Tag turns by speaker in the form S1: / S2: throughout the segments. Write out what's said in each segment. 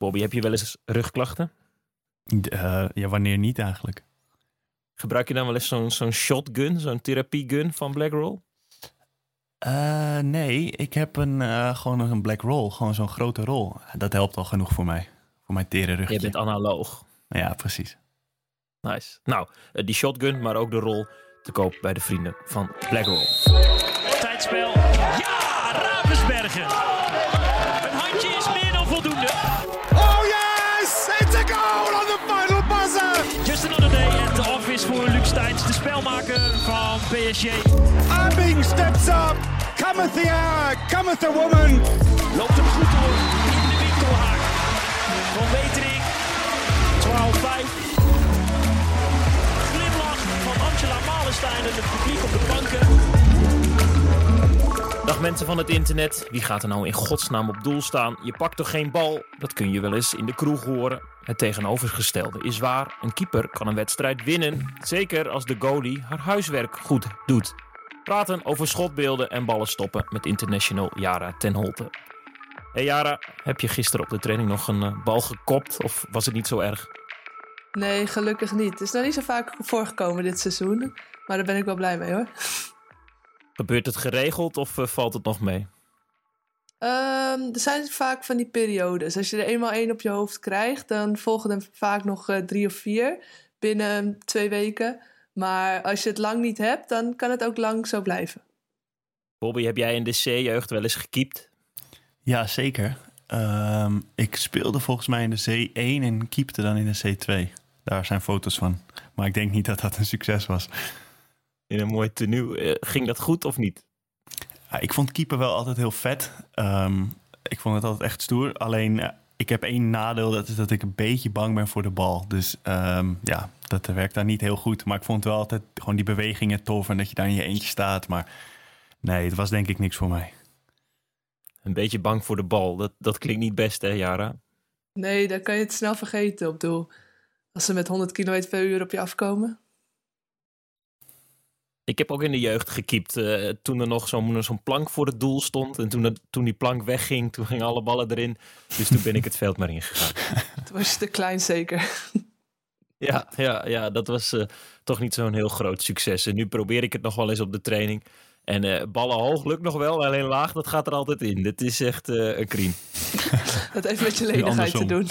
S1: Bobby, heb je wel eens rugklachten?
S2: Uh, ja, wanneer niet eigenlijk?
S1: Gebruik je dan wel eens zo'n zo'n shotgun, zo'n therapiegun van Blackroll?
S2: Uh, nee, ik heb een, uh, gewoon een black roll, gewoon zo'n grote rol. Dat helpt al genoeg voor mij, voor mijn tere rugje.
S1: Je bent analoog.
S2: Ja, precies.
S1: Nice. Nou, die shotgun, maar ook de rol te koop bij de vrienden van Blackroll.
S3: Tijdspel. Ja, Ravensbergen. Een handje is meer De spelmaker van PSG.
S4: Abing steps up. Cometh the hour, cometh the woman.
S3: Loopt hem goed door in de winkelhaak. Van Wetering. 12-5. Glimlach van Angela Malenstein en het publiek op de banken.
S1: Dag mensen van het internet, wie gaat er nou in godsnaam op doel staan? Je pakt toch geen bal? Dat kun je wel eens in de kroeg horen. Het tegenovergestelde is waar. Een keeper kan een wedstrijd winnen, zeker als de goalie haar huiswerk goed doet. Praten over schotbeelden en ballen stoppen met international Jara ten Holte. Hey Jara, heb je gisteren op de training nog een uh, bal gekopt of was het niet zo erg?
S5: Nee, gelukkig niet. Het is nog niet zo vaak voorgekomen dit seizoen, maar daar ben ik wel blij mee hoor.
S1: Gebeurt het geregeld of uh, valt het nog mee?
S5: Um, er zijn vaak van die periodes. Als je er eenmaal één op je hoofd krijgt, dan volgen er vaak nog uh, drie of vier binnen twee weken. Maar als je het lang niet hebt, dan kan het ook lang zo blijven.
S1: Bobby, heb jij in de C-jeugd wel eens gekiept?
S2: Ja, zeker. Um, ik speelde volgens mij in de C1 en keepte dan in de C2. Daar zijn foto's van. Maar ik denk niet dat dat een succes was.
S1: In een mooi tenue. Uh, ging dat goed of niet?
S2: Ja, ik vond keeper wel altijd heel vet. Um, ik vond het altijd echt stoer. Alleen, uh, ik heb één nadeel. Dat is dat ik een beetje bang ben voor de bal. Dus um, ja, dat werkt daar niet heel goed. Maar ik vond wel altijd gewoon die bewegingen tof. En dat je daar in je eentje staat. Maar nee, het was denk ik niks voor mij.
S1: Een beetje bang voor de bal. Dat, dat klinkt niet best, hè, Jara?
S5: Nee, dan kan je het snel vergeten op doel. Als ze met 100 km per uur op je afkomen.
S1: Ik heb ook in de jeugd gekiept. Uh, toen er nog zo'n zo plank voor het doel stond. En toen, het, toen die plank wegging, toen gingen alle ballen erin. Dus toen ben ik het veld maar ingegaan.
S5: Toen was je te klein zeker.
S1: Ja, ja, ja dat was uh, toch niet zo'n heel groot succes. En nu probeer ik het nog wel eens op de training. En uh, ballen hoog lukt nog wel, alleen laag, dat gaat er altijd in. Dit is echt een kriem.
S5: dat heeft met je lenigheid te doen.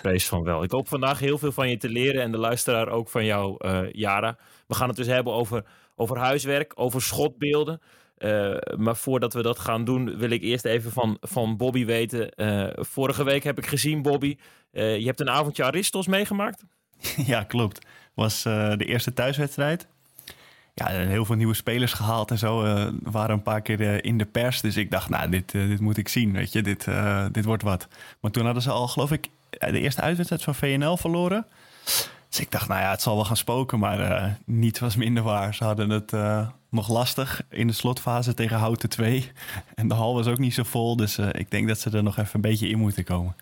S1: Vrees van wel. Ik hoop vandaag heel veel van je te leren en de luisteraar ook van jou, Jara. We gaan het dus hebben over, over huiswerk, over schotbeelden. Uh, maar voordat we dat gaan doen, wil ik eerst even van, van Bobby weten. Uh, vorige week heb ik gezien, Bobby, je hebt een avondje Aristos meegemaakt.
S2: Ja, klopt. Was de eerste thuiswedstrijd. Ja, heel veel nieuwe spelers gehaald en zo. waren een paar keer in de pers. Dus ik dacht, nou, dit, dit moet ik zien, weet je. Dit, dit wordt wat. Maar toen hadden ze al, geloof ik, de eerste uitwedstrijd van VNL verloren. Dus ik dacht, nou ja, het zal wel gaan spoken, maar niets was minder waar. Ze hadden het uh, nog lastig in de slotfase tegen Houten 2. En de hal was ook niet zo vol, dus uh, ik denk dat ze er nog even een beetje in moeten komen.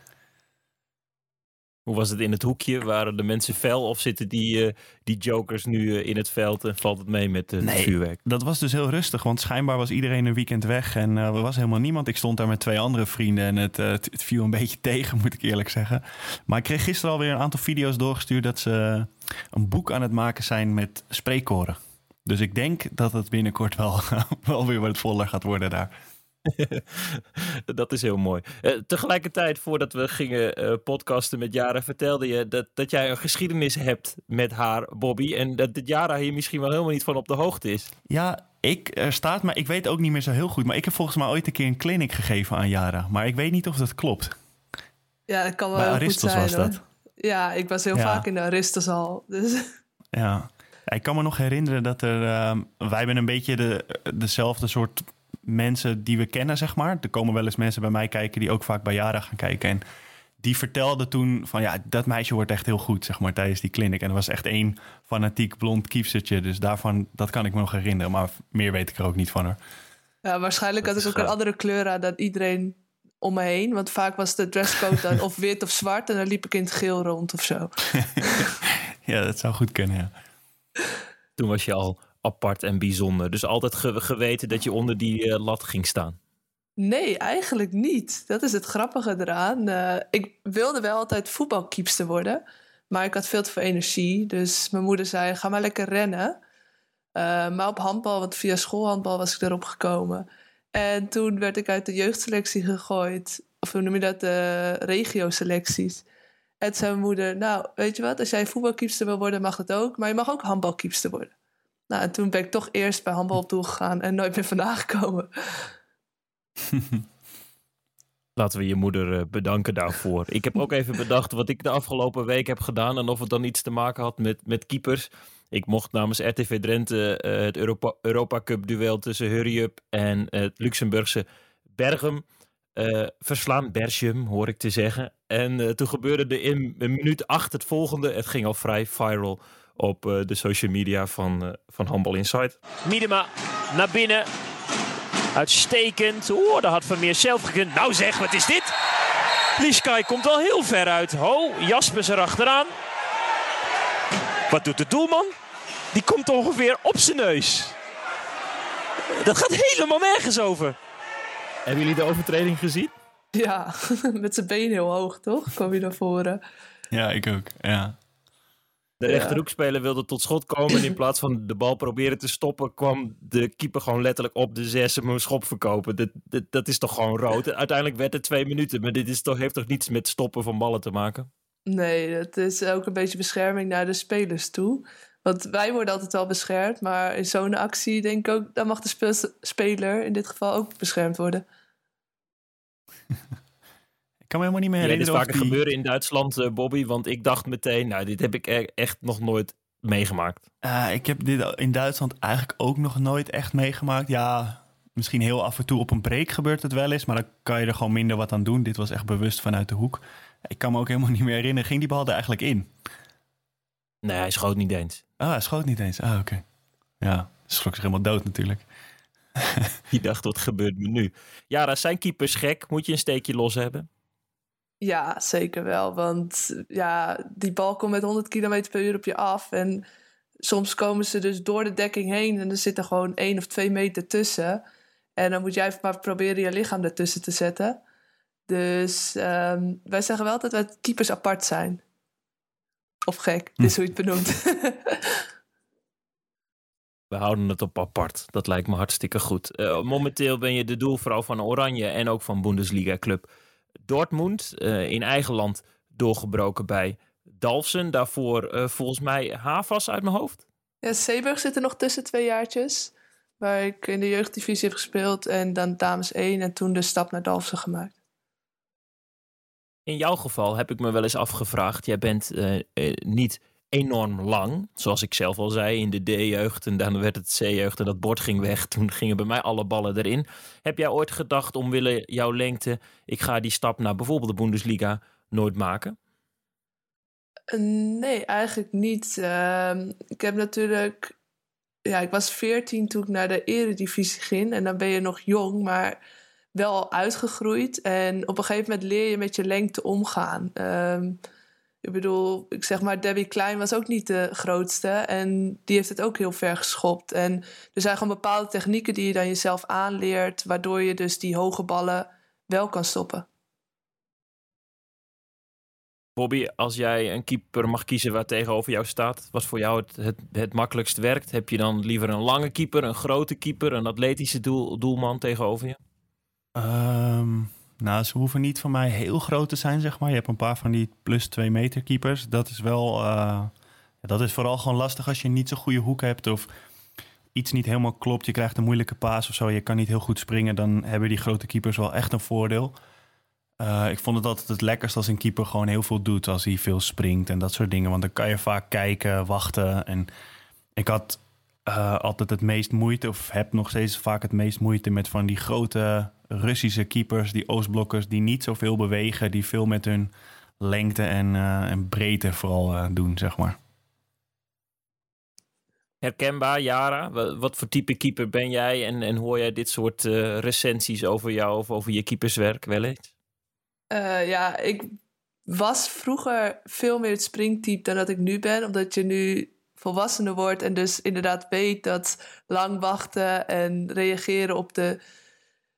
S1: Hoe was het in het hoekje? Waren de mensen fel of zitten die, uh, die jokers nu uh, in het veld en valt het mee met uh,
S2: nee,
S1: het vuurwerk?
S2: Dat was dus heel rustig, want schijnbaar was iedereen een weekend weg en er was helemaal niemand. Ik stond daar met twee andere vrienden en het, het, het, viel een beetje tegen, moet ik eerlijk zeggen. Maar ik kreeg gisteren alweer een aantal video's doorgestuurd dat ze een boek aan het maken zijn met spreekkoren. Dus ik denk dat het binnenkort wel, wel weer wat voller gaat worden daar.
S1: dat is heel mooi. Uh, tegelijkertijd, voordat we gingen uh, podcasten met Jara, vertelde je dat, dat jij een geschiedenis hebt met haar, Bobby. En dat, Jara hier misschien wel helemaal niet van op de hoogte is.
S2: Ja, ik er staat, maar ik weet ook niet meer zo heel goed. Maar ik heb volgens mij ooit een keer een clinic gegeven aan Jara. Maar ik weet niet of dat klopt.
S5: Ja, dat kan wel
S2: Bij
S5: heel
S2: Aristos
S5: goed zijn.
S2: was dat.
S5: Hoor. Ja, ik was heel
S2: Ja.
S5: vaak in de Aristosal. Dus
S2: Ja. Ja, Ik kan me nog herinneren dat er. ehm, wij hebben een beetje de, dezelfde soort mensen die we kennen, zeg maar. Er komen wel eens mensen bij mij kijken die ook vaak bij Jara gaan kijken. En die vertelde toen van ja, dat meisje wordt echt heel goed, zeg maar, tijdens die clinic. En er was echt één fanatiek blond kiefsertje. Dus daarvan, dat kan ik me nog herinneren. Maar meer weet ik er ook niet van haar.
S5: ja, waarschijnlijk
S1: Dat
S5: had ik
S1: is
S5: ook een andere kleur aan dan iedereen om me heen. Want vaak was de dresscode dan of wit of zwart. En dan liep ik in het geel rond of zo.
S2: Ja, dat zou goed kunnen, ja.
S1: Toen was je al apart en bijzonder. Dus altijd ge- geweten dat je onder die eh, lat ging staan.
S5: Nee, eigenlijk niet. Dat is het grappige eraan. Uh, ik wilde wel altijd voetbalkiepster worden. Maar ik had veel te veel energie. Dus mijn moeder zei, ga maar lekker rennen. Uh, maar op handbal, want via schoolhandbal was ik erop gekomen. En toen werd ik uit de jeugdselectie gegooid. Of hoe noem je dat? De regio-selecties. En zei mijn moeder, nou, weet je wat? Als jij voetbalkiepster wil worden, mag dat ook. Maar je mag ook handbalkiepster worden. Nou, en toen ben ik toch eerst bij handbal op gegaan en nooit meer vandaan gekomen.
S1: Laten we je moeder eh, bedanken daarvoor. Ik heb ook even bedacht wat ik de afgelopen week heb gedaan en of het dan iets te maken had met, met keepers. Ik mocht namens RTV Drenthe uh, het Europa, Europa Cup duel tussen Hurry Up en het Luxemburgse Bergum uh, verslaan. Bertium, hoor ik te zeggen. En toen gebeurde er in een minuut acht het volgende. Het ging al vrij viral op de social media van, van Handball Insight.
S3: Miedema naar binnen. Uitstekend. Oeh, daar had Vermeer zelf gekund. Nou zeg, wat is dit? Lischkai komt al heel ver uit. Ho, Jaspers erachteraan. Wat doet de doelman? Die komt ongeveer op zijn neus. Dat gaat helemaal nergens over.
S1: Hebben jullie de overtreding gezien?
S5: Ja, met zijn been heel hoog, toch? Kwam je naar voren.
S2: Ja, ik ook. Ja.
S1: De rechterhoekspeler wilde tot schot komen. En in plaats van de bal proberen te stoppen, kwam de keeper gewoon letterlijk op de zes en een schop verkopen. Dat, dat, dat, is toch gewoon rood? Uiteindelijk werd het twee minuten. Maar dit is toch, heeft toch niets met stoppen van ballen te maken?
S5: Nee, het is ook een beetje bescherming naar de spelers toe. Want wij worden altijd wel beschermd. Maar in zo'n actie denk ik ook, dan mag de speler in dit geval ook beschermd worden.
S2: kan me helemaal niet meer herinneren.
S1: Ja, dit is vaker gebeuren in Duitsland, uh, Bobby. Want ik dacht meteen, nou, dit heb ik e- echt nog nooit meegemaakt.
S2: Uh, ik heb dit in Duitsland eigenlijk ook nog nooit echt meegemaakt. Ja, misschien heel af en toe op een break gebeurt het wel eens. Maar dan kan je er gewoon minder wat aan doen. Dit was echt bewust vanuit de hoek. Ik kan me ook helemaal niet meer herinneren. Ging die bal er eigenlijk in?
S1: Nee, hij schoot niet eens.
S2: Ah, hij schoot niet eens. Ah, oké. Ja, schrok zich helemaal dood natuurlijk.
S1: Die dacht, wat gebeurt me nu? Ja, daar zijn keepers gek. Moet je een steekje los hebben?
S5: Ja, zeker wel. Want ja, die bal komt met 100 km per uur op je af. En soms komen ze dus door de dekking heen en er zit er gewoon één of twee meter tussen. En dan moet jij maar proberen je lichaam ertussen te zetten. Dus um, wij zeggen wel dat wij keepers apart zijn. Of gek, hm. is hoe je het benoemt.
S1: We houden het op apart. Dat lijkt me hartstikke goed. Uh, momenteel ben je de doelvrouw van Oranje en ook van Bundesliga Club Dortmund uh, in eigen land doorgebroken bij Dalfsen. Daarvoor uh, volgens mij Havas uit mijn hoofd.
S5: Ja, Zeeburg zit er nog tussen twee jaartjes. Waar ik in de jeugddivisie heb gespeeld en dan dames 1 en toen de stap naar Dalfsen gemaakt.
S1: In jouw geval heb ik me wel eens afgevraagd. Jij bent uh, niet enorm lang. Zoals ik zelf al zei, in de D-jeugd en dan werd het C-jeugd en dat bord ging weg. Toen gingen bij mij alle ballen erin. Heb jij ooit gedacht omwille jouw lengte, ik ga die stap naar bijvoorbeeld de Bundesliga nooit maken?
S5: Eh, nee, eigenlijk niet. Uh, ik heb natuurlijk, ja, ik was 14 toen ik naar de eredivisie ging en dan ben je nog jong, maar wel uitgegroeid. En op een gegeven moment leer je met je lengte omgaan. Um, ik bedoel, ik zeg maar, Debbie Klein was ook niet de grootste. En die heeft het ook heel ver geschopt. En er zijn gewoon bepaalde technieken die je dan jezelf aanleert, waardoor je dus die hoge ballen wel kan stoppen.
S1: Bobby, als jij een keeper mag kiezen waar tegenover jou staat, wat voor jou het, het, het makkelijkst werkt, heb je dan liever een lange keeper, een grote keeper, een atletische doel, doelman tegenover je?
S2: Um, nou, ze hoeven niet van mij heel groot te zijn, zeg maar. Je hebt een paar van die plus 2 meter keepers. Dat is wel. Uh, dat is vooral gewoon lastig als je niet zo'n goede hoek hebt. Of iets niet helemaal klopt. Je krijgt een moeilijke paas of zo. Je kan niet heel goed springen. Dan hebben die grote keepers wel echt een voordeel. Uh, ik vond het altijd het lekkerst als een keeper gewoon heel veel doet. Als hij veel springt en dat soort dingen. Want dan kan je vaak kijken, wachten. En ik had uh, altijd het meest moeite, of heb nog steeds vaak het meest moeite met van die grote Russische keepers, die Oostblokkers, die niet zoveel bewegen, die veel met hun lengte en, uh, en breedte vooral uh, doen, zeg maar.
S1: Herkenbaar, Jara? Wat voor type keeper ben jij en, en hoor jij dit soort uh, recensies over jou of over je keeperswerk wel eens?
S5: ja, ik was vroeger veel meer het springtype dan dat ik nu ben, omdat je nu volwassener wordt en dus inderdaad weet dat lang wachten en reageren op de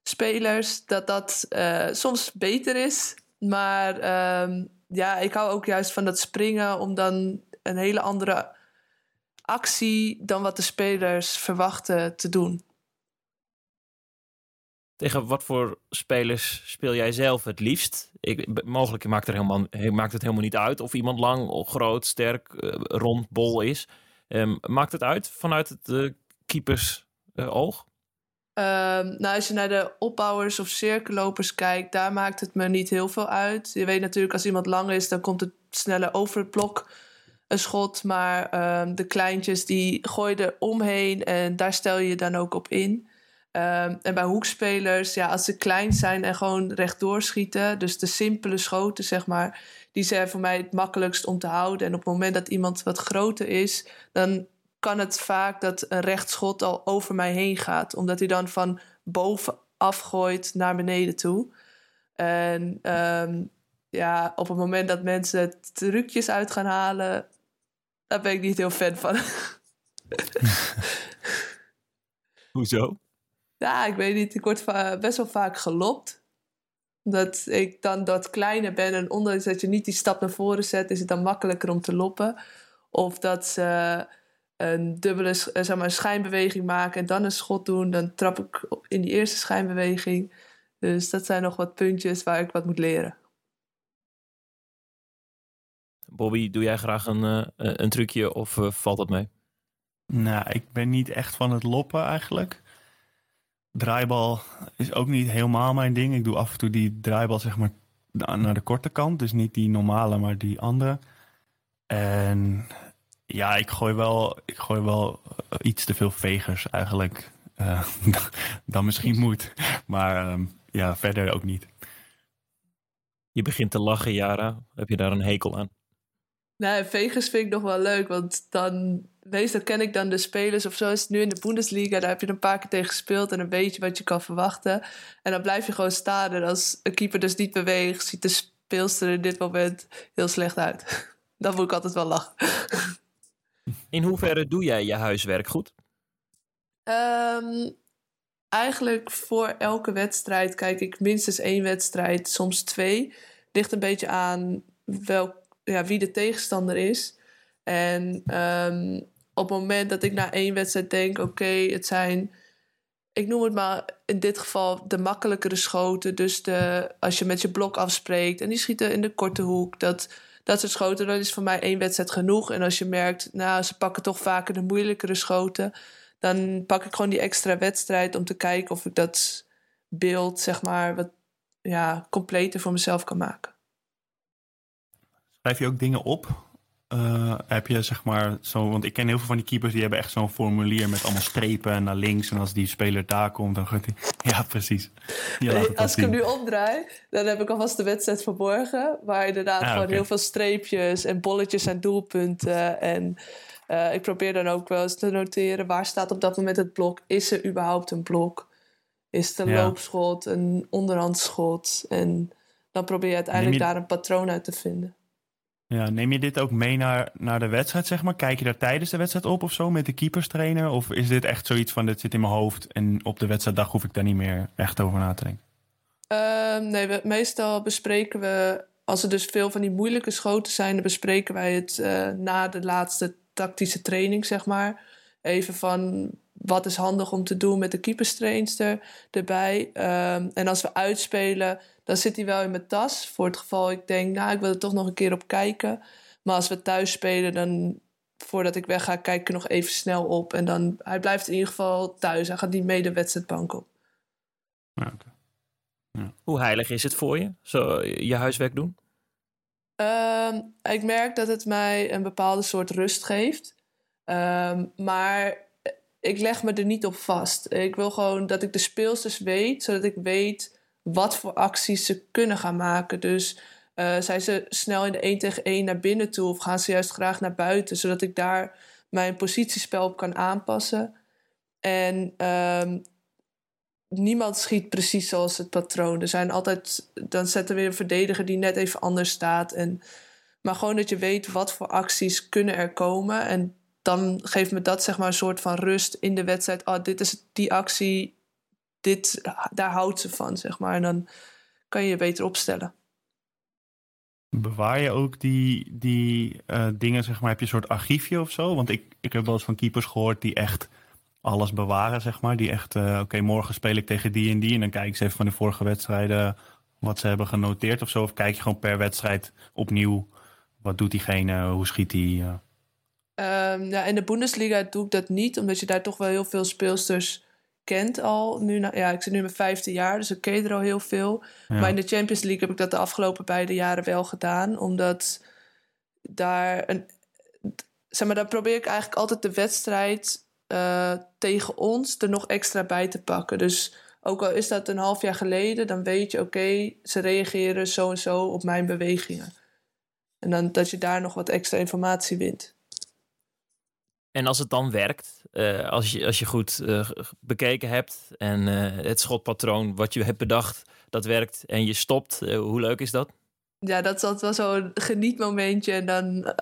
S5: spelers, dat dat eh, soms beter is. Maar ehm, ja, ik hou ook juist van dat springen om dan een hele andere actie dan wat de spelers verwachten te doen.
S1: Tegen wat voor spelers speel jij zelf het liefst? Ik, mogelijk maakt, er helemaal, maakt het helemaal niet uit of iemand lang, of groot, sterk, uh, rond, bol is. Um, maakt het uit vanuit het uh, keepers uh, oog?
S5: Um, nou, als je naar de opbouwers of cirkellopers kijkt, daar maakt het me niet heel veel uit. Je weet natuurlijk, als iemand lang is, dan komt het sneller over het blok een schot. Maar um, de kleintjes, die gooien er omheen en daar stel je dan ook op in. Um, en bij hoekspelers, ja, als ze klein zijn en gewoon rechtdoor schieten, dus de simpele schoten, zeg maar, die zijn voor mij het makkelijkst om te houden. En op het moment dat iemand wat groter is, dan kan het vaak dat een rechtschot al over mij heen gaat. Omdat hij dan van boven afgooit naar beneden toe. En um, ja, op het moment dat mensen trucjes uit gaan halen, daar ben ik niet heel fan van.
S1: Hoezo?
S5: Ja, ik weet niet. Ik word best wel vaak gelopt. Dat ik dan dat kleiner ben en ondanks dat je niet die stap naar voren zet, is het dan makkelijker om te loppen. Of dat ze een dubbele eh, zeg maar, schijnbeweging maken en dan een schot doen, dan trap ik in die eerste schijnbeweging. Dus dat zijn nog wat puntjes waar ik wat moet leren.
S1: Bobby, doe jij graag een, uh, een trucje of uh, valt dat mee?
S2: Nou, ik ben niet echt van het loppen eigenlijk. Draaibal is ook niet helemaal mijn ding. Ik doe af en toe die draaibal zeg maar naar de korte kant. Dus niet die normale, maar die andere. En ja, ik gooi wel, ik gooi wel eh, iets te veel vegers eigenlijk. Uh, dan misschien moet. Maar um, ja, verder ook niet.
S1: Je begint te lachen, Jara. Heb je daar een hekel aan?
S5: Nee, vegers vind ik nog wel leuk. Want dan, meestal ken ik dan de spelers. Of zo is het nu in de Bundesliga. Daar heb je een paar keer tegen gespeeld. En dan weet je wat je kan verwachten. En dan blijf je gewoon staan. En als een keeper dus niet beweegt, ziet de speelster in dit moment heel slecht uit. Dan moet ik altijd wel lachen.
S1: In hoeverre doe jij je huiswerk goed?
S5: Um, eigenlijk voor elke wedstrijd kijk ik minstens één wedstrijd, soms twee. Ligt een beetje aan welk, ja, wie de tegenstander is. En um, op het moment dat ik na één wedstrijd denk: oké, het zijn, ik noem het maar in dit geval de makkelijkere schoten. Dus de, als je met je blok afspreekt en die schieten in de korte hoek, dat dat soort schoten, dat is voor mij één wedstrijd genoeg. En als je merkt, nou, ze pakken toch vaker de moeilijkere schoten, dan pak ik gewoon die extra wedstrijd om te kijken of ik dat beeld, zeg maar, wat ja, completer voor mezelf kan maken.
S2: Schrijf je ook dingen op? Uh, heb je zeg maar zo, want ik ken heel veel van die keepers die hebben echt zo'n formulier met allemaal strepen naar links. En als die speler daar komt, dan gaat hij. Ja, precies.
S5: als ik hem nu omdraai, dan heb ik alvast de wedstrijd verborgen. Waar inderdaad ah, gewoon heel veel streepjes en bolletjes en doelpunten. En uh, ik probeer dan ook wel eens te noteren waar staat op dat moment het blok. Is er überhaupt een blok? Is het een ja. loopschot, een onderhandschot? En dan probeer je uiteindelijk je... daar een patroon uit te vinden.
S2: Ja, neem je dit ook mee naar, naar de wedstrijd, zeg maar? Kijk je daar tijdens de wedstrijd op of zo met de keeperstrainer? Of is dit echt zoiets van, dit zit in mijn hoofd en op de wedstrijddag hoef ik daar niet meer echt over na te denken?
S5: Uh, nee, meestal bespreken we, als er dus veel van die moeilijke schoten zijn, dan bespreken wij het uh, na de laatste tactische training, zeg maar. Even van, wat is handig om te doen met de keeperstrainster erbij. Um, en als we uitspelen, dan zit hij wel in mijn tas. Voor het geval ik denk, nou, ik wil er toch nog een keer op kijken. Maar als we thuis spelen, dan voordat ik wegga, kijk ik er nog even snel op. En dan, hij blijft in ieder geval thuis. Hij gaat niet mee de wedstrijdbank op.
S2: Ja, okay.
S1: ja. Hoe heilig is het voor je, zo je huiswerk doen?
S5: Um, ik merk dat het mij een bepaalde soort rust geeft. Um, maar ik leg me er niet op vast. Ik wil gewoon dat ik de speelsters weet, zodat ik weet wat voor acties ze kunnen gaan maken. Dus uh, zijn ze snel in de 1 tegen 1 naar binnen toe of gaan ze juist graag naar buiten, zodat ik daar mijn positiespel op kan aanpassen. En um, niemand schiet precies zoals het patroon. Er zijn altijd, dan zetten we weer een verdediger die net even anders staat. En, maar gewoon dat je weet wat voor acties kunnen er komen. En dan geeft me dat zeg maar een soort van rust in de wedstrijd. Oh, dit is die actie dit, daar houdt ze van, zeg maar. En dan kan je je beter opstellen.
S2: Bewaar je ook die, die uh, dingen, zeg maar, heb je een soort archiefje of zo? Want ik, ik heb wel eens van keepers gehoord die echt alles bewaren, zeg maar. Die echt, uh, oké, morgen speel ik tegen die en die. En dan kijk ik eens even van de vorige wedstrijden wat ze hebben genoteerd of zo. Of kijk je gewoon per wedstrijd opnieuw, wat doet diegene, hoe schiet die? Uh...
S5: Um, ja, in de Bundesliga doe ik dat niet, omdat je daar toch wel heel veel speelsters kent al. Nu, ja, ik zit nu in mijn vijfde jaar, dus ik ken er al heel veel. Ja. Maar in de Champions League heb ik dat de afgelopen beide jaren wel gedaan, omdat daar een. Zeg maar, dan probeer ik eigenlijk altijd de wedstrijd uh, tegen ons er nog extra bij te pakken. Dus ook al is dat een half jaar geleden, dan weet je, oké, okay, ze reageren zo en zo op mijn bewegingen. En dan dat je daar nog wat extra informatie wint.
S1: En als het dan werkt, uh, als, je, als je goed uh, bekeken hebt en uh, het schotpatroon wat je hebt bedacht, dat werkt en je stopt, hoe leuk is dat?
S5: Ja, dat altijd wel zo'n genietmomentje. En dan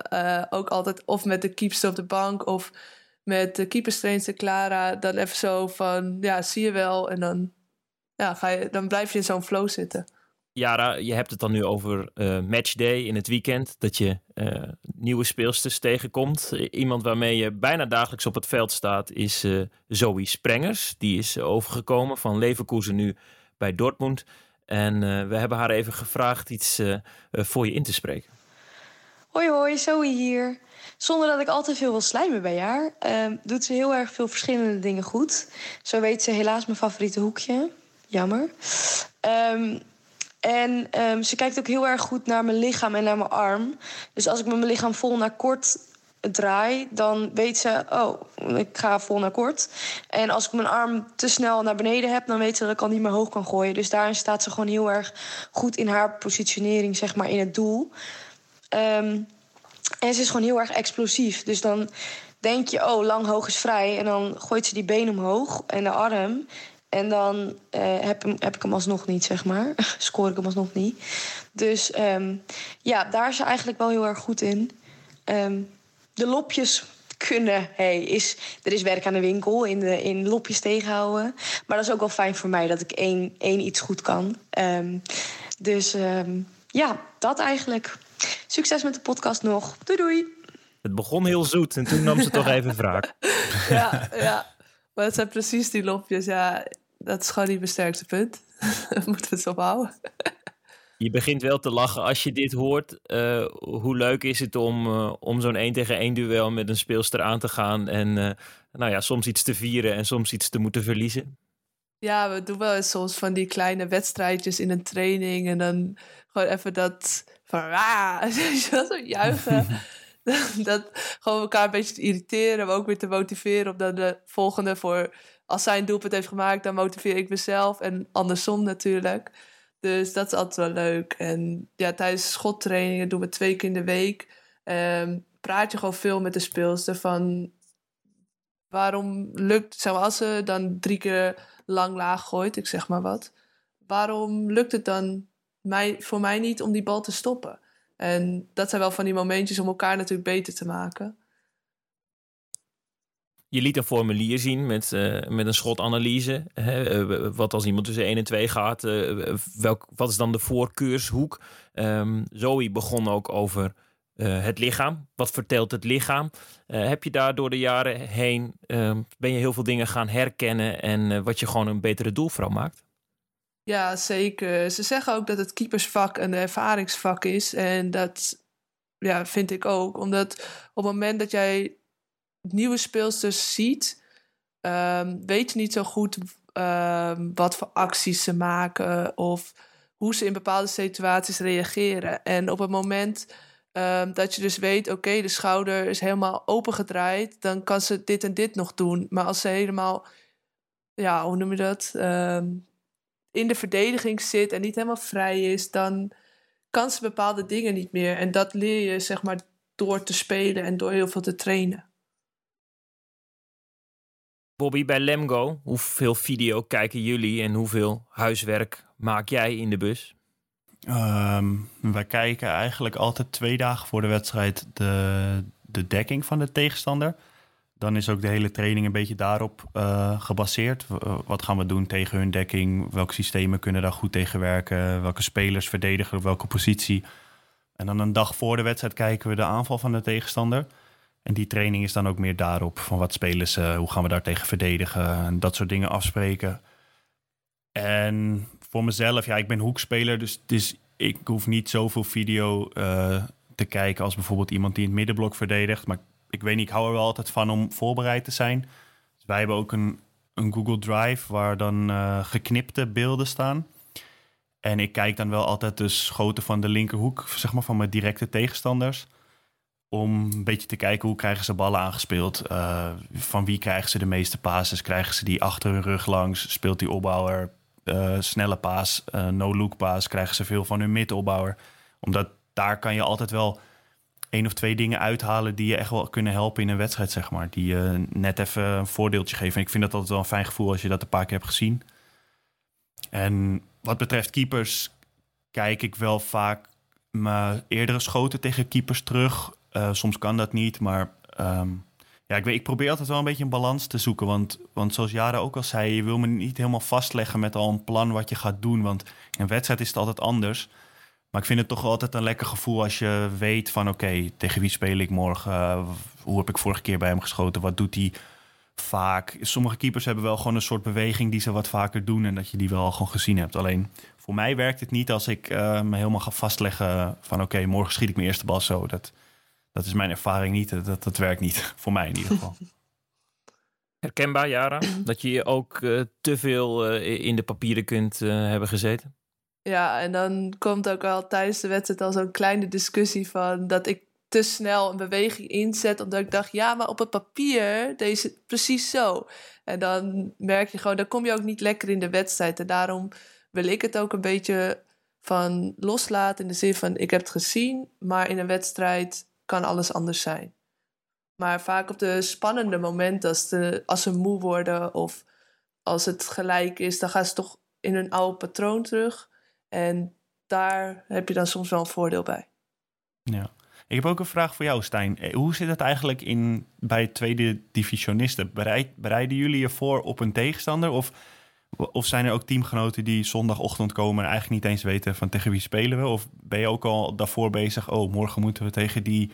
S5: ook altijd of met de keepster op de bank of met de keeperstrainster Clara. Dan even zo van, ja, zie je wel. En dan, ja, ga je, dan blijf je in zo'n flow zitten.
S1: Jara, je hebt het dan nu over uh, matchday in het weekend. Dat je uh, nieuwe speelsters tegenkomt. Iemand waarmee je bijna dagelijks op het veld staat is uh, Zoe Sprengers. Die is overgekomen van Leverkusen nu bij Dortmund. En we hebben haar even gevraagd iets voor je in te spreken.
S6: Hoi hoi, Zoe hier. Zonder dat ik al te veel wil slijmen bij haar, doet ze heel erg veel verschillende dingen goed. Zo weet ze helaas mijn favoriete hoekje. Jammer. Um, en um, ze kijkt ook heel erg goed naar mijn lichaam en naar mijn arm. Dus als ik met mijn lichaam vol naar kort draai, dan weet ze, oh, ik ga vol naar kort. En als ik mijn arm te snel naar beneden heb, dan weet ze dat ik al niet meer hoog kan gooien. Dus daarin staat ze gewoon heel erg goed in haar positionering, zeg maar, in het doel. Um, en ze is gewoon heel erg explosief. Dus dan denk je, oh, lang hoog is vrij. En dan gooit ze die been omhoog en de arm. En dan uh, heb, hem, heb ik hem alsnog niet, zeg maar. Scoor ik hem alsnog niet. Dus um, ja, daar is ze eigenlijk wel heel erg goed in. Um, de lopjes kunnen, hey, is, er is werk aan de winkel in, de, in lopjes tegenhouden. Maar dat is ook wel fijn voor mij dat ik één, één iets goed kan. Um, dus ja, dat eigenlijk. Succes met de podcast nog. Doei doei.
S1: Het begon heel zoet en toen nam ze toch even wraak.
S5: Ja, ja. Maar het zijn precies die lopjes. Ja, dat is gewoon niet mijn sterkste punt. Moeten we het zo houden.
S1: Je begint wel te lachen als je dit hoort. Uh, hoe leuk is het om, uh, om zo'n 1 tegen 1 duel met een speelster aan te gaan. En uh, nou ja, soms iets te vieren en soms iets te moeten verliezen.
S5: Ja, we doen wel eens soms van die kleine wedstrijdjes in een training. En dan gewoon even dat van ah, zo juichen. dat gewoon elkaar een beetje te irriteren, maar ook weer te motiveren om dan de volgende voor als zij een doelpunt heeft gemaakt, dan motiveer ik mezelf. En andersom natuurlijk. Dus dat is altijd wel leuk. En ja, tijdens schottrainingen doen we twee keer in de week. Um, praat je gewoon veel met de speelster van waarom lukt, zeg maar, als ze dan drie keer lang laag gooit, ik zeg maar wat. Waarom lukt het dan mij, voor mij niet om die bal te stoppen? En dat zijn wel van die momentjes om elkaar natuurlijk beter te maken.
S1: Je liet een formulier zien met, uh, met een schotanalyse. Hè, uh, wat als iemand tussen 1 en 2 gaat, uh, welk, wat is dan de voorkeurshoek? Um, Zoe begon ook over het lichaam. Wat vertelt het lichaam? heb je daar door de jaren heen, ehm, ben je heel veel dingen gaan herkennen en wat je gewoon een betere doelvrouw maakt?
S5: Ja, zeker. Ze zeggen ook dat het keepersvak een ervaringsvak is. En dat ja, vind ik ook. Omdat op het moment dat jij nieuwe speelsters ziet, um, weet je niet zo goed um, wat voor acties ze maken of hoe ze in bepaalde situaties reageren. En op het moment um, dat je dus weet, oké, de schouder is helemaal opengedraaid, dan kan ze dit en dit nog doen. Maar als ze helemaal, ja, hoe noem je dat? in de verdediging zit en niet helemaal vrij is, dan kan ze bepaalde dingen niet meer. En dat leer je, zeg maar, door te spelen en door heel veel te trainen.
S1: Bobby, bij Lemgo, hoeveel video kijken jullie en hoeveel huiswerk maak jij in de bus?
S2: Um, wij kijken eigenlijk altijd twee dagen voor de wedstrijd de, de dekking van de tegenstander. Dan is ook de hele training een beetje daarop uh, gebaseerd. Uh, wat gaan we doen tegen hun dekking? Welke systemen kunnen daar goed tegen werken? Welke spelers verdedigen op welke positie? En dan een dag voor de wedstrijd kijken we de aanval van de tegenstander. En die training is dan ook meer daarop. Van wat spelen ze, hoe gaan we daar tegen verdedigen? En dat soort dingen afspreken. En voor mezelf, ja, ik ben hoekspeler. Dus, dus ik hoef niet zoveel video uh, te kijken als bijvoorbeeld iemand die in het middenblok verdedigt. Maar ik weet niet, ik hou er wel altijd van om voorbereid te zijn. Dus wij hebben ook een, een Google Drive waar dan uh, geknipte beelden staan. En ik kijk dan wel altijd de schoten van de linkerhoek, zeg maar van mijn directe tegenstanders. Om een beetje te kijken hoe krijgen ze ballen aangespeeld. Uh, van wie krijgen ze de meeste passes? Krijgen ze die achter hun rug langs? Speelt die opbouwer uh, snelle paas, uh, no-look paas? Krijgen ze veel van hun midopbouwer? Omdat daar kan je altijd wel één of twee dingen uithalen die je echt wel kunnen helpen in een wedstrijd, zeg maar. Die je net even een voordeeltje geven. En ik vind dat altijd wel een fijn gevoel als je dat een paar keer hebt gezien. En wat betreft keepers kijk ik wel vaak mijn eerdere schoten tegen keepers terug. Uh, soms kan dat niet, maar um, ja, ik, weet, ik probeer altijd wel een beetje een balans te zoeken. Want, want zoals Jara ook al zei, je wil me niet helemaal vastleggen met al een plan wat je gaat doen. Want in een wedstrijd is het altijd anders. Maar ik vind het toch altijd een lekker gevoel als je weet van oké, tegen wie speel ik morgen? Hoe heb ik vorige keer bij hem geschoten? Wat doet hij vaak? Sommige keepers hebben wel gewoon een soort beweging die ze wat vaker doen en dat je die wel gewoon gezien hebt. Alleen voor mij werkt het niet als ik uh, me helemaal ga vastleggen van oké, morgen schiet ik mijn eerste bal zo. Dat, dat is mijn ervaring niet. Dat, dat werkt niet. Voor mij in ieder geval.
S1: Herkenbaar, Jara? dat je ook uh, te veel uh, in de papieren kunt uh, hebben gezeten?
S5: Ja, en dan komt ook al tijdens de wedstrijd al zo'n kleine discussie van dat ik te snel een beweging inzet. Omdat ik dacht, ja, maar op het papier deze precies zo. En dan merk je gewoon, dan kom je ook niet lekker in de wedstrijd. En daarom wil ik het ook een beetje van loslaten. In de zin van, ik heb het gezien, maar in een wedstrijd kan alles anders zijn. Maar vaak op de spannende momenten, als, de, als ze moe worden of als het gelijk is, dan gaan ze toch in hun oude patroon terug. En daar heb je dan soms wel een voordeel bij.
S2: Ja. Ik heb ook een vraag voor jou, Stijn. Eh, hoe zit het eigenlijk in, bij tweede divisionisten? Bereid, bereiden jullie je voor op een tegenstander? Of, of zijn er ook teamgenoten die zondagochtend komen en eigenlijk niet eens weten van tegen wie spelen we? Of ben je ook al daarvoor bezig? Oh, morgen moeten we tegen die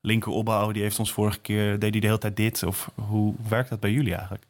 S2: linker opbouwen. Die heeft ons vorige keer, deed hij de hele tijd dit? Of hoe werkt dat bij jullie eigenlijk?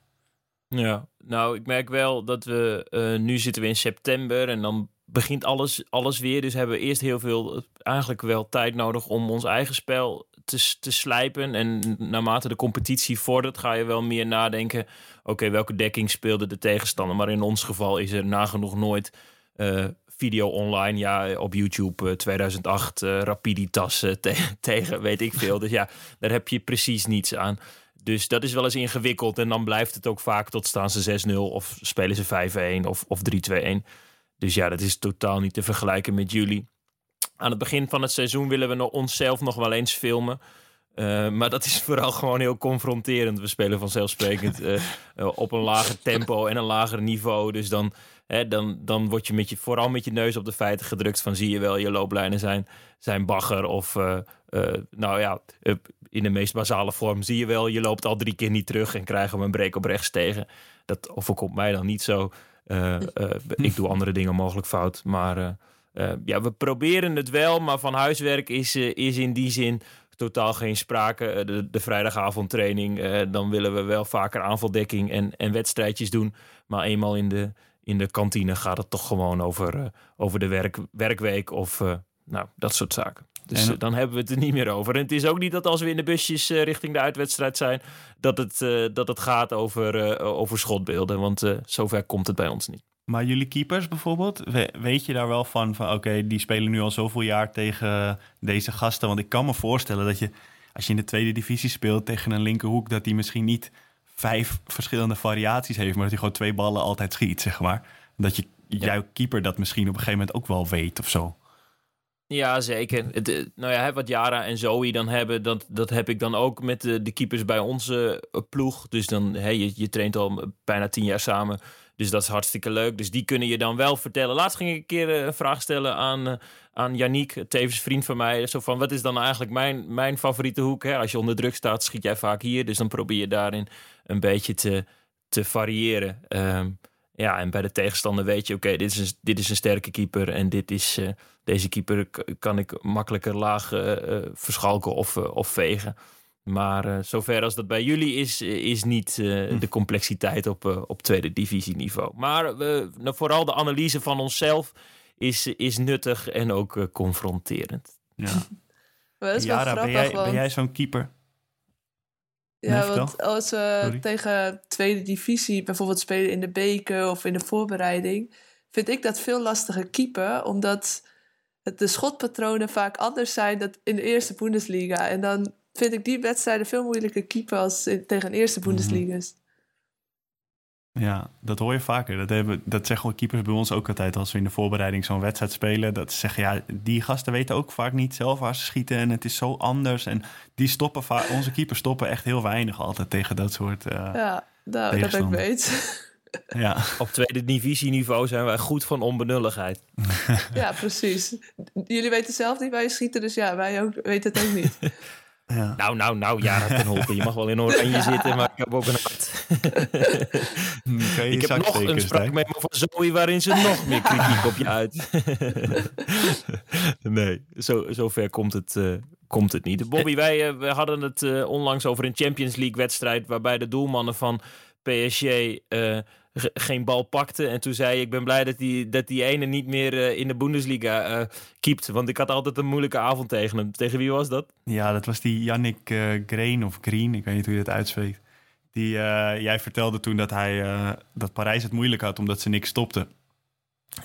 S1: Ja, nou, ik merk wel dat we uh, nu zitten we in september en dan begint alles, alles weer. Dus hebben we eerst heel veel, eigenlijk wel tijd nodig om ons eigen spel te, te slijpen. En naarmate de competitie vordert, ga je wel meer nadenken. Oké, welke dekking speelde de tegenstander? Maar in ons geval is er nagenoeg nooit uh, video online. Ja, op YouTube uh, 2008 uh, Rapiditas te tegen weet ik veel. Dus ja, daar heb je precies niets aan. Dus dat is wel eens ingewikkeld. En dan blijft het ook vaak tot staan ze 6-0 of spelen ze 5-1 of, of 3-2-1. Dus ja, dat is totaal niet te vergelijken met jullie. Aan het begin van het seizoen willen we onszelf nog wel eens filmen. Uh, maar dat is vooral gewoon heel confronterend. We spelen vanzelfsprekend uh, op een lager tempo en een lager niveau. Dus dan, hè, dan, dan word je, met je vooral met je neus op de feiten gedrukt van zie je wel, je looplijnen zijn, zijn bagger. Of nou ja, in de meest basale vorm zie je wel, je loopt al drie keer niet terug en krijgen we een break op rechts tegen. Dat overkomt mij dan niet zo. Uh, uh, ik doe andere dingen mogelijk fout. Maar uh, ja, we proberen het wel. Maar van huiswerk is, is in die zin totaal geen sprake. De, de vrijdagavondtraining, dan willen we wel vaker aanvaldekking en, en wedstrijdjes doen. Maar eenmaal in de, in de kantine gaat het toch gewoon over, over de werk, werkweek of nou, dat soort zaken. Dus en, dan hebben we het er niet meer over. En het is ook niet dat als we in de busjes uh, richting de uitwedstrijd zijn, dat het, uh, dat het gaat over, uh, over schotbeelden. Want zover komt het bij ons niet.
S2: Maar jullie keepers bijvoorbeeld, weet je daar wel van, van oké, okay, die spelen nu al zoveel jaar tegen deze gasten? Want ik kan me voorstellen dat je, als je in de tweede divisie speelt tegen een linkerhoek, dat die misschien niet vijf verschillende variaties heeft, maar dat hij gewoon twee ballen altijd schiet, zeg maar. Dat je, ja. jouw keeper dat misschien op een gegeven moment ook wel weet of zo.
S1: Ja, zeker. Het, eh, nou ja, wat Jara en Zoe dan hebben, dat, dat heb ik dan ook met de, de keepers bij onze eh, ploeg. Dus dan, hey, je, je traint al bijna tien jaar samen. Dus dat is hartstikke leuk. Dus die kunnen je dan wel vertellen. Laatst ging ik een keer een vraag stellen aan, aan Yannick, tevens vriend van mij. Zo van, wat is dan eigenlijk mijn, mijn favoriete hoek? Hè? Als je onder druk staat, schiet jij vaak hier. Dus dan probeer je daarin een beetje te, te variëren. Um, ja, en bij de tegenstander weet je, oké, dit, is een, dit is een sterke keeper. En dit is, uh, deze keeper kan ik makkelijker laag uh, verschalken of, of vegen. Maar zover als dat bij jullie is, is niet hm. de complexiteit op, op tweede divisieniveau. Maar nou, vooral de analyse van onszelf is, is nuttig en ook confronterend.
S2: Ja.
S5: dat is
S2: Jara,
S5: wel grappig,
S2: ben jij,
S5: want...
S2: ben jij zo'n keeper?
S5: Ja, want als we
S2: Sorry.
S5: tegen tweede divisie bijvoorbeeld spelen in de beker of in de voorbereiding, vind ik dat veel lastiger keeper, omdat het de schotpatronen vaak anders zijn dan in de eerste Bundesliga. En dan vind ik die wedstrijden veel moeilijker keeper als in- tegen eerste
S2: Mhm.
S5: Bundesliga's.
S2: Ja, dat hoor je vaker. Dat, hebben, dat zeggen keepers bij ons ook altijd als we in de voorbereiding zo'n wedstrijd spelen. Dat ze zeggen, ja, die gasten weten ook vaak niet zelf waar ze schieten en het is zo anders. En die stoppen vaak, onze keepers stoppen echt heel weinig altijd tegen dat soort. eh, ja.
S5: Ja, nou, dat ik mee eens.
S1: Op tweede divisieniveau zijn wij goed van onbenulligheid.
S5: ja, precies. Jullie weten zelf niet waar je schieten, dus ja, wij ook, weten het ook niet.
S2: Ja.
S1: Nou, nou, nou, Jara ten Holte. Je mag wel in oranje zitten, maar ik heb ook een hart.
S2: Kan
S1: Ik heb nog een spraakmemo van Zoe waarin ze nog meer kritiek op je uit. nee, zo, zo ver komt het, eh, komt het niet. Bobby, wij eh, we hadden het eh, onlangs over een Champions League wedstrijd waarbij de doelmannen van PSG eh, geen bal pakten. En toen zei je, ik ben blij dat die, dat die ene niet meer eh, in de Bundesliga eh keept. Want ik had altijd een moeilijke avond tegen hem. Tegen wie was dat?
S2: Ja, dat was die Yannick eh Green of Green, ik weet niet hoe je dat uitspreekt. Die, jij vertelde toen dat, hij, dat Parijs het moeilijk had omdat ze niks stopte.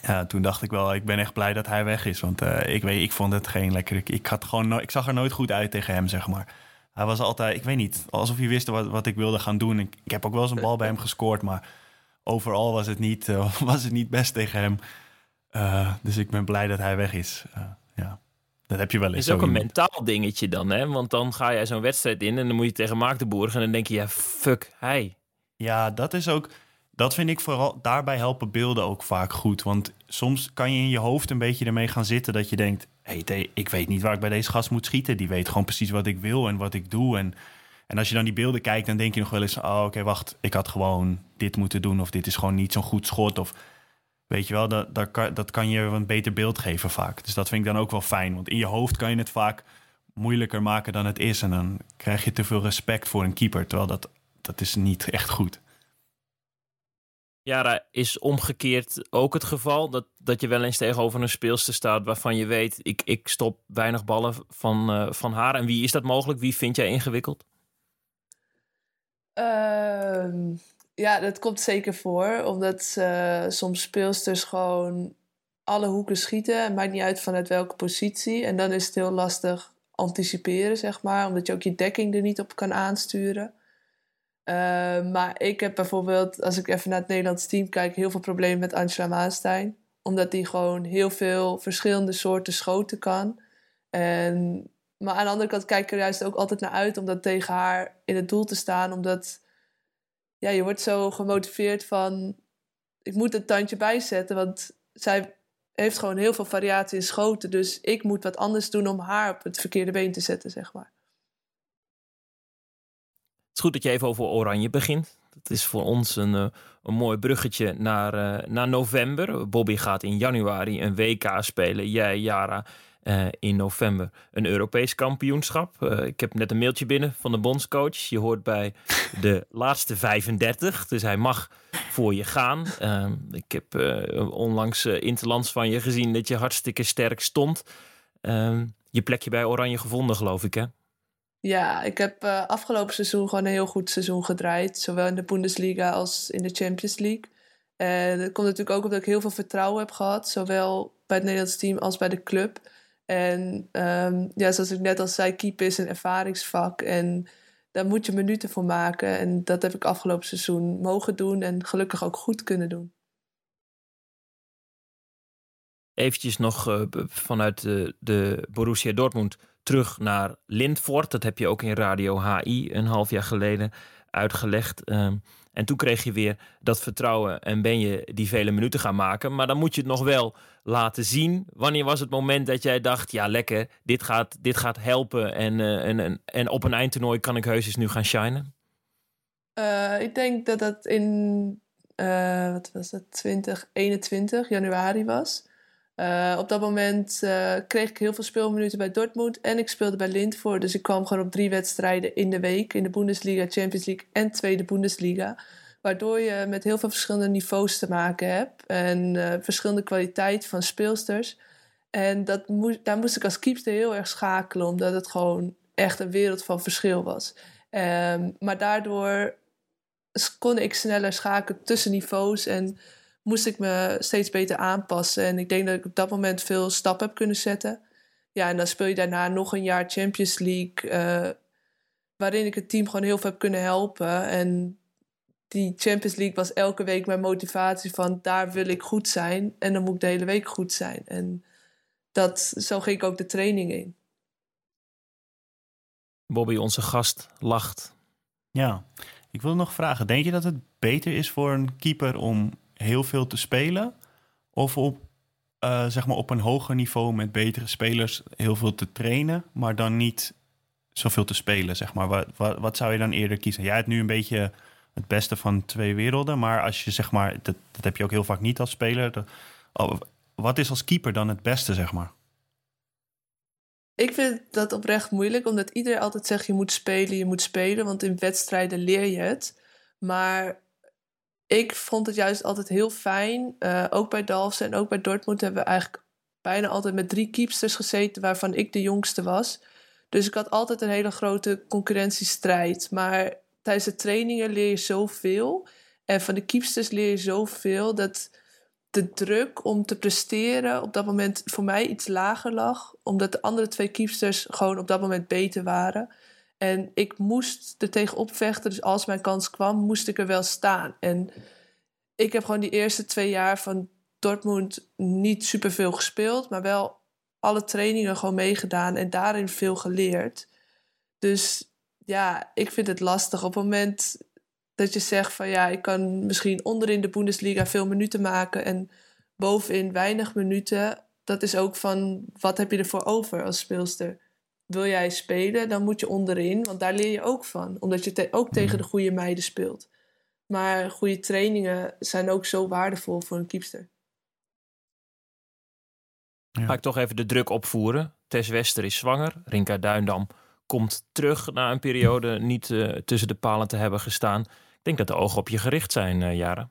S2: Ja, toen dacht ik wel, ik ben echt blij dat hij weg is. Want ik, weet, ik vond het geen lekker. Ik, ik, had gewoon no- ik zag er nooit goed uit tegen hem, zeg maar. Hij was altijd, ik weet niet, alsof hij wist wat, wat ik wilde gaan doen. Ik, ik heb ook wel eens een bal bij hem gescoord, maar overal was het niet, eh, was het niet best tegen hem. Eh, dus ik ben blij dat hij weg is. Eh, ja, dat heb je wel eens.
S1: is ook een
S2: iemand.
S1: mentaal dingetje dan, hè? Want dan ga jij zo'n wedstrijd in en dan moet je tegen Maagdenburg en dan denk je, ja, fuck, hij.
S2: Ja, dat is ook. Dat vind ik vooral. Daarbij helpen beelden ook vaak goed. Want soms kan je in je hoofd een beetje ermee gaan zitten dat je denkt: hé, hey, ik weet niet waar ik bij deze gast moet schieten. Die weet gewoon precies wat ik wil en wat ik doe. En, en als je dan die beelden kijkt, dan denk je nog wel eens: oh, oké, wacht, ik had gewoon dit moeten doen. Of dit is gewoon niet zo'n goed schot. Of weet je wel, dat, dat, kan, je een beter beeld geven vaak. Dus dat vind ik dan ook wel fijn. Want in je hoofd kan je het vaak moeilijker maken dan het is. En dan krijg je te veel respect voor een keeper. Terwijl dat, dat is niet echt goed.
S1: Jara, is omgekeerd ook het geval dat, dat je wel eens tegenover een speelster staat waarvan je weet, ik, ik stop weinig ballen van, eh, van haar. En wie is dat mogelijk? Wie vind jij ingewikkeld?
S5: Ehm, ja, dat komt zeker voor. Omdat eh, soms speelsters gewoon alle hoeken schieten. Het maakt niet uit vanuit welke positie. En dan is het heel lastig anticiperen, zeg maar. Omdat je ook je dekking er niet op kan aansturen. Ehm, maar ik heb bijvoorbeeld, als ik even naar het Nederlands team kijk... heel veel problemen met Angela Maanstein. Omdat die gewoon heel veel verschillende soorten schoten kan. En maar aan de andere kant kijk ik er juist ook altijd naar uit om dat tegen haar in het doel te staan. Omdat ja, je wordt zo gemotiveerd van ik moet een tandje bijzetten. Want zij heeft gewoon heel veel variatie in schoten. Dus ik moet wat anders doen om haar op het verkeerde been te zetten, zeg maar.
S1: Het is goed dat je even over Oranje begint. Dat is voor ons een, eh, een mooi bruggetje naar, eh, naar november. Bobby gaat in januari een WK spelen. Jij, Jara, eh, in november een Europees kampioenschap. Eh, ik heb net een mailtje binnen van de bondscoach. Je hoort bij de laatste 35, dus hij mag voor je gaan. Ehm, ik heb eh, onlangs interlands van je gezien dat je hartstikke sterk stond. Ehm, je plekje bij Oranje gevonden, geloof ik, hè?
S5: Ja, ik heb afgelopen seizoen gewoon een heel goed seizoen gedraaid. Zowel in de Bundesliga als in de Champions League. En dat komt natuurlijk ook omdat ik heel veel vertrouwen heb gehad. Zowel bij het Nederlands team als bij de club. En ehm, ja, zoals ik net al zei, keeper is een ervaringsvak. En daar moet je minuten voor maken. En dat heb ik afgelopen seizoen mogen doen. En gelukkig ook goed kunnen doen.
S1: Eventjes nog eh, vanuit de, de Borussia Dortmund terug naar Lindvoort. Dat heb je ook in Radio HI een half jaar geleden uitgelegd. Ehm, En toen kreeg je weer dat vertrouwen en ben je die vele minuten gaan maken. Maar dan moet je het nog wel laten zien. Wanneer was het moment dat jij dacht, ja lekker, dit gaat, dit gaat helpen. En, uh, en, en, op een eindtoernooi kan ik heus eens nu gaan shinen?
S5: Uh, ik denk dat dat in, uh, wat was het, 2021, januari was. Uh, op dat moment uh, kreeg ik heel veel speelminuten bij Dortmund en ik speelde bij Lindvoort. Dus ik kwam gewoon op drie wedstrijden in de week in de Bundesliga, Champions League en Tweede Bundesliga. Waardoor je met heel veel verschillende niveaus te maken hebt en uh, verschillende kwaliteit van speelsters. En dat moest, daar moest ik als keepster heel erg schakelen, omdat het gewoon echt een wereld van verschil was. Um, maar daardoor kon ik sneller schakelen tussen niveaus en moest ik me steeds beter aanpassen. En ik denk dat ik op dat moment veel stappen heb kunnen zetten. Ja, en dan speel je daarna nog een jaar Champions League. Uh, waarin ik het team gewoon heel veel heb kunnen helpen. En die Champions League was elke week mijn motivatie van daar wil ik goed zijn. En dan moet ik de hele week goed zijn. En dat, zo ging ik ook de training in.
S1: Bobby, onze gast, lacht.
S2: Ja, ik wil nog vragen. Denk je dat het beter is voor een keeper om heel veel te spelen? Of op, uh, zeg maar op een hoger niveau met betere spelers heel veel te trainen, maar dan niet zoveel te spelen? Zeg maar. wat, wat, wat zou je dan eerder kiezen? Jij hebt nu een beetje het beste van twee werelden, maar als je zeg maar, dat, heb je ook heel vaak niet als speler. Oh, wat is als keeper dan het beste, zeg maar?
S5: Ik vind dat oprecht moeilijk, omdat iedereen altijd zegt je moet spelen, je moet spelen, want in wedstrijden leer je het. Maar ik vond het juist altijd heel fijn. Uh, ook bij Dalfsen en ook bij Dortmund hebben we eigenlijk bijna altijd met drie keepsters gezeten, waarvan ik de jongste was. Dus ik had altijd een hele grote concurrentiestrijd. Maar tijdens de trainingen leer je zoveel. En van de keepsters leer je zoveel dat de druk om te presteren op dat moment voor mij iets lager lag. Omdat de andere twee keepsters gewoon op dat moment beter waren. En ik moest er tegen opvechten. Dus als mijn kans kwam, moest ik er wel staan. En ik heb gewoon die eerste twee jaar van Dortmund niet superveel gespeeld. Maar wel alle trainingen gewoon meegedaan. En daarin veel geleerd. Dus ja, ik vind het lastig. Op het moment dat je zegt van ja, ik kan misschien onderin de Bundesliga veel minuten maken. En bovenin weinig minuten. Dat is ook van wat heb je ervoor over als speelster wil jij spelen, dan moet je onderin, want daar leer je ook van. Omdat je te ook tegen de goede meiden speelt. Maar goede trainingen zijn ook zo waardevol voor een keepster.
S1: Ja. Ga ik toch even de druk opvoeren. Tess Wester is zwanger. Rinka Duindam komt terug na een periode niet uh, tussen de palen te hebben gestaan. Ik denk dat de ogen op je gericht zijn, uh, Jara.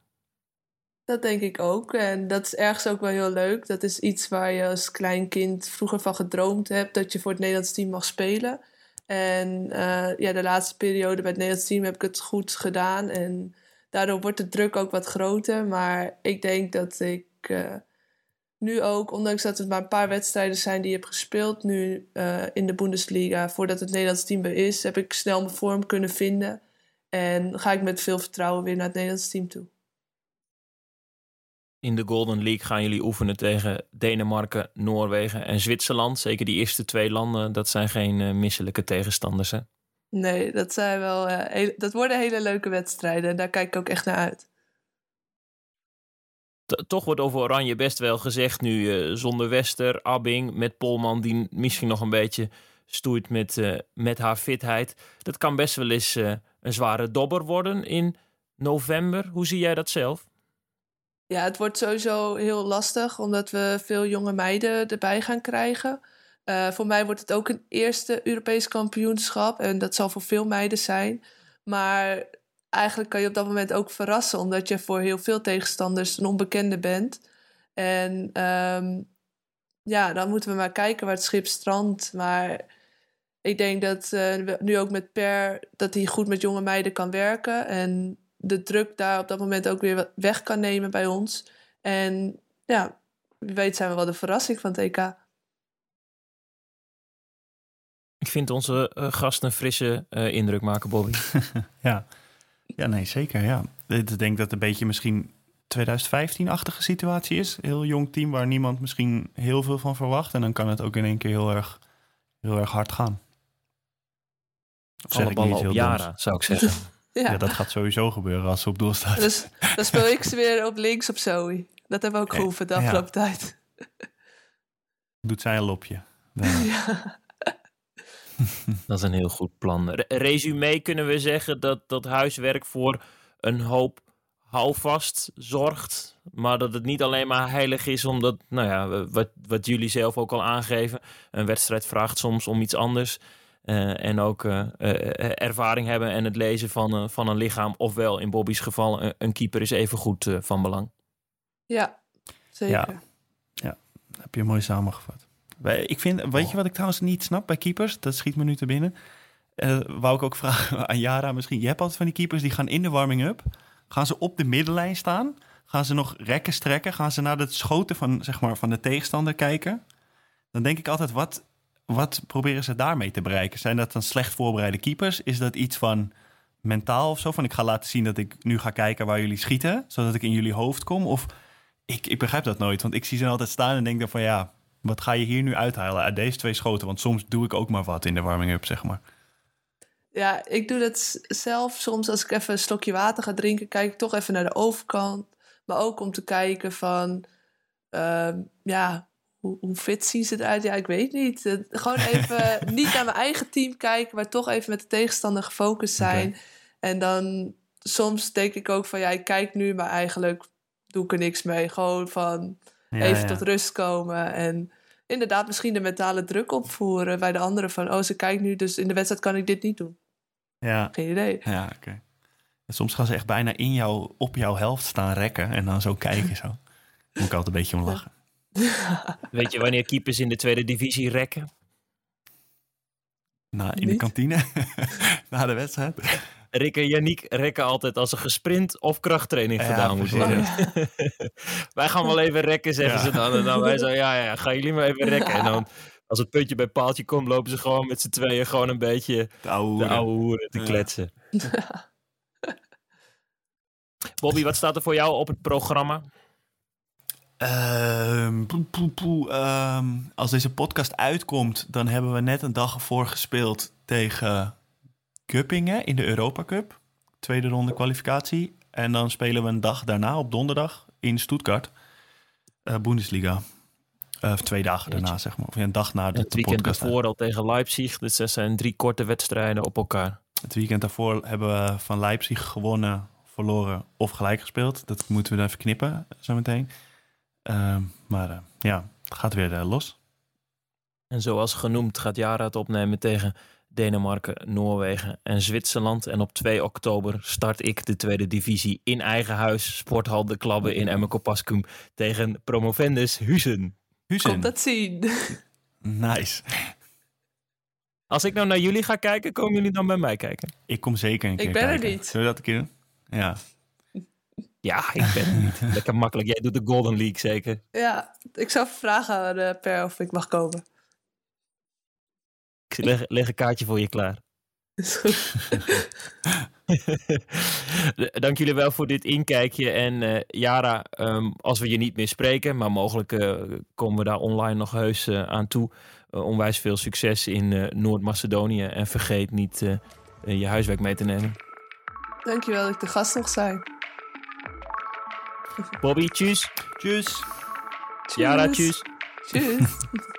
S5: Dat denk ik ook. En dat is ergens ook wel heel leuk. Dat is iets waar je als klein kind vroeger van gedroomd hebt. Dat je voor het Nederlands team mag spelen. En uh, ja, de laatste periode bij het Nederlands team heb ik het goed gedaan. En daardoor wordt de druk ook wat groter. Maar ik denk dat ik uh, nu ook, ondanks dat het maar een paar wedstrijden zijn die ik heb gespeeld nu uh, in de Bundesliga, voordat het Nederlands team er is, heb ik snel mijn vorm kunnen vinden. En ga ik met veel vertrouwen weer naar het Nederlands team toe.
S1: In de Golden League gaan jullie oefenen tegen Denemarken, Noorwegen en Zwitserland. Zeker die eerste twee landen, dat zijn geen uh, misselijke tegenstanders, hè?
S5: Nee, dat, zijn wel, uh, heel, dat worden hele leuke wedstrijden. En daar kijk ik ook echt naar uit.
S1: T toch wordt over Oranje best wel gezegd nu uh, zonder Wester, Abbing, met Polman die misschien nog een beetje stoeit met, met haar fitheid. Dat kan best wel eens een zware dobber worden in november. Hoe zie jij dat zelf?
S5: Ja, het wordt sowieso heel lastig omdat we veel jonge meiden erbij gaan krijgen. Uh, voor mij wordt het ook een eerste Europees kampioenschap en dat zal voor veel meiden zijn. Maar eigenlijk kan je op dat moment ook verrassen omdat je voor heel veel tegenstanders een onbekende bent. En um, ja, dan moeten we maar kijken waar het schip strandt. Maar ik denk dat uh, nu ook met Per dat hij goed met jonge meiden kan werken. En de druk daar op dat moment ook weer weg kan nemen bij ons. En ja, wie weet zijn we wel de verrassing van het EK.
S1: Ik vind onze uh, gast een frisse uh, indruk maken, Bobby.
S2: ja. ja, nee, zeker. Ja. Ik denk dat het een beetje misschien 2015-achtige situatie is. Heel jong team waar niemand misschien heel veel van verwacht. En dan kan het ook in één keer heel erg, heel erg hard gaan.
S1: Of Alle ballen op Jara, zou ik zeggen.
S5: Ja,
S2: Ja, dat gaat sowieso gebeuren als ze op doel staat.
S5: dus dan speel ik ze weer op links op Zoe. Dat hebben we ook
S2: Ja,
S5: geoefend de
S2: ja.
S5: afgelopen tijd.
S2: Doet zij een lopje. Dan-
S1: Dat is een heel goed plan. Re- resume kunnen we zeggen dat dat huiswerk voor een hoop houvast zorgt. Maar dat het niet alleen maar heilig is, omdat, nou ja, wat, wat jullie zelf ook al aangeven. Een wedstrijd vraagt soms om iets anders. Eh, en ook eh, eh, ervaring hebben en het lezen van, van een lichaam. Ofwel in Bobby's geval, een, een keeper is even goed eh, van belang.
S5: Ja, zeker.
S2: heb je mooi samengevat. Ik vind, weet je wat ik trouwens niet snap bij keepers? Dat schiet me nu te binnen. Eh wou ik ook vragen aan Jara misschien. Je hebt altijd van die keepers die gaan in de warming-up. Gaan ze op de middenlijn staan? Gaan ze nog rekken strekken? Gaan ze naar de schoten van, zeg maar, van de tegenstander kijken? Dan denk ik altijd, wat, wat proberen ze daarmee te bereiken? Zijn dat dan slecht voorbereide keepers? Is dat iets van mentaal of zo? Van ik ga laten zien dat ik nu ga kijken waar jullie schieten, zodat ik in jullie hoofd kom? Of ik, ik begrijp dat nooit, want ik zie ze altijd staan en denk dan van ja, wat ga je hier nu uithalen uit deze twee schoten? Want soms doe ik ook maar wat in de warming-up, zeg maar.
S5: Ja, ik doe dat zelf. Soms als ik even een slokje water ga drinken, kijk ik toch even naar de overkant. Maar ook om te kijken van, ehm, ja, hoe, hoe fit zien ze eruit? Ja, ik weet niet. Het- gewoon even niet naar mijn eigen team kijken, maar toch even met de tegenstander gefocust zijn. En dan soms denk ik ook van, ja, ik kijk nu, maar eigenlijk doe ik er niks mee. Gewoon van
S2: Ja,
S5: even
S2: ja.
S5: tot rust komen en inderdaad misschien de mentale druk opvoeren bij de anderen van, oh, ze kijkt nu, dus in de wedstrijd kan ik dit niet doen.
S2: Ja,
S5: Geen idee.
S2: ja oké. Soms gaan ze echt bijna in jou, op jouw helft staan rekken en dan zo kijken. Zo. Moet ik altijd een beetje om lachen.
S1: Weet je wanneer keepers in de tweede divisie rekken?
S2: Na, in de kantine, na de wedstrijd.
S1: Rick en Yannick rekken altijd als er gesprint of krachttraining
S2: Ja,
S1: gedaan moet worden. Wij gaan wel even rekken, zeggen
S2: Ja.
S1: ze dan. En dan wij zo, ja, ja, gaan jullie maar even rekken. En dan, als het puntje bij paaltje komt, lopen ze gewoon met z'n tweeën gewoon een beetje
S2: De oude
S1: de
S2: hoeren.
S1: oude hoeren te
S2: Ja.
S1: kletsen. Bobby, wat staat er voor jou op het programma?
S2: Ehm, poe, poe, poe, ehm, als deze podcast uitkomt, dan hebben we net een dag ervoor gespeeld tegen Kuppingen in de Europa Cup. Tweede ronde kwalificatie. En dan spelen we een dag daarna op donderdag in Stuttgart. eh Bundesliga. Eh, Of twee dagen
S1: Jeetje.
S2: daarna, zeg maar. Of ja, een dag na de,
S1: Het
S2: de
S1: weekend
S2: podcast.
S1: ervoor al tegen Leipzig. Dus dat zijn drie korte wedstrijden op elkaar.
S2: Het weekend daarvoor hebben we van Leipzig gewonnen, verloren of gelijk gespeeld. Dat moeten we dan even knippen zometeen. Ehm maar eh, ja, het gaat weer eh, los.
S1: En zoals genoemd gaat Jara het opnemen tegen Denemarken, Noorwegen en Zwitserland. En op 2 oktober start ik de tweede divisie in eigen huis. Sporthal De Klabbe in Emmekopaskum tegen Promovendus Huizen.
S2: Huzen.
S5: Komt dat zien.
S2: Nice.
S1: Als ik nou naar jullie ga kijken, komen jullie dan bij mij kijken?
S2: Ik kom zeker een
S5: Ik
S2: keer
S5: ben er
S2: kijken.
S5: niet.
S2: Zullen we dat een keer doen? Ja.
S1: Ja, ik ben er niet. Lekker makkelijk. Jij doet de Golden League zeker.
S5: Ja, ik zou vragen aan eh, Per of ik mag komen.
S1: Ik leg, leg een kaartje voor je klaar.
S5: Is goed.
S1: Dank jullie wel voor dit inkijkje. En eh Jara, ehm, als we je niet meer spreken, maar mogelijk eh, komen we daar online nog heus eh, aan toe. Eh, onwijs veel succes in eh, Noord-Macedonië. En vergeet niet eh, eh, je huiswerk mee te nemen.
S5: Dankjewel dat ik de gast mocht zijn.
S1: Bobby, tschüss.
S2: Tschüss.
S1: tschüss. Tschüss.
S5: Tschüss.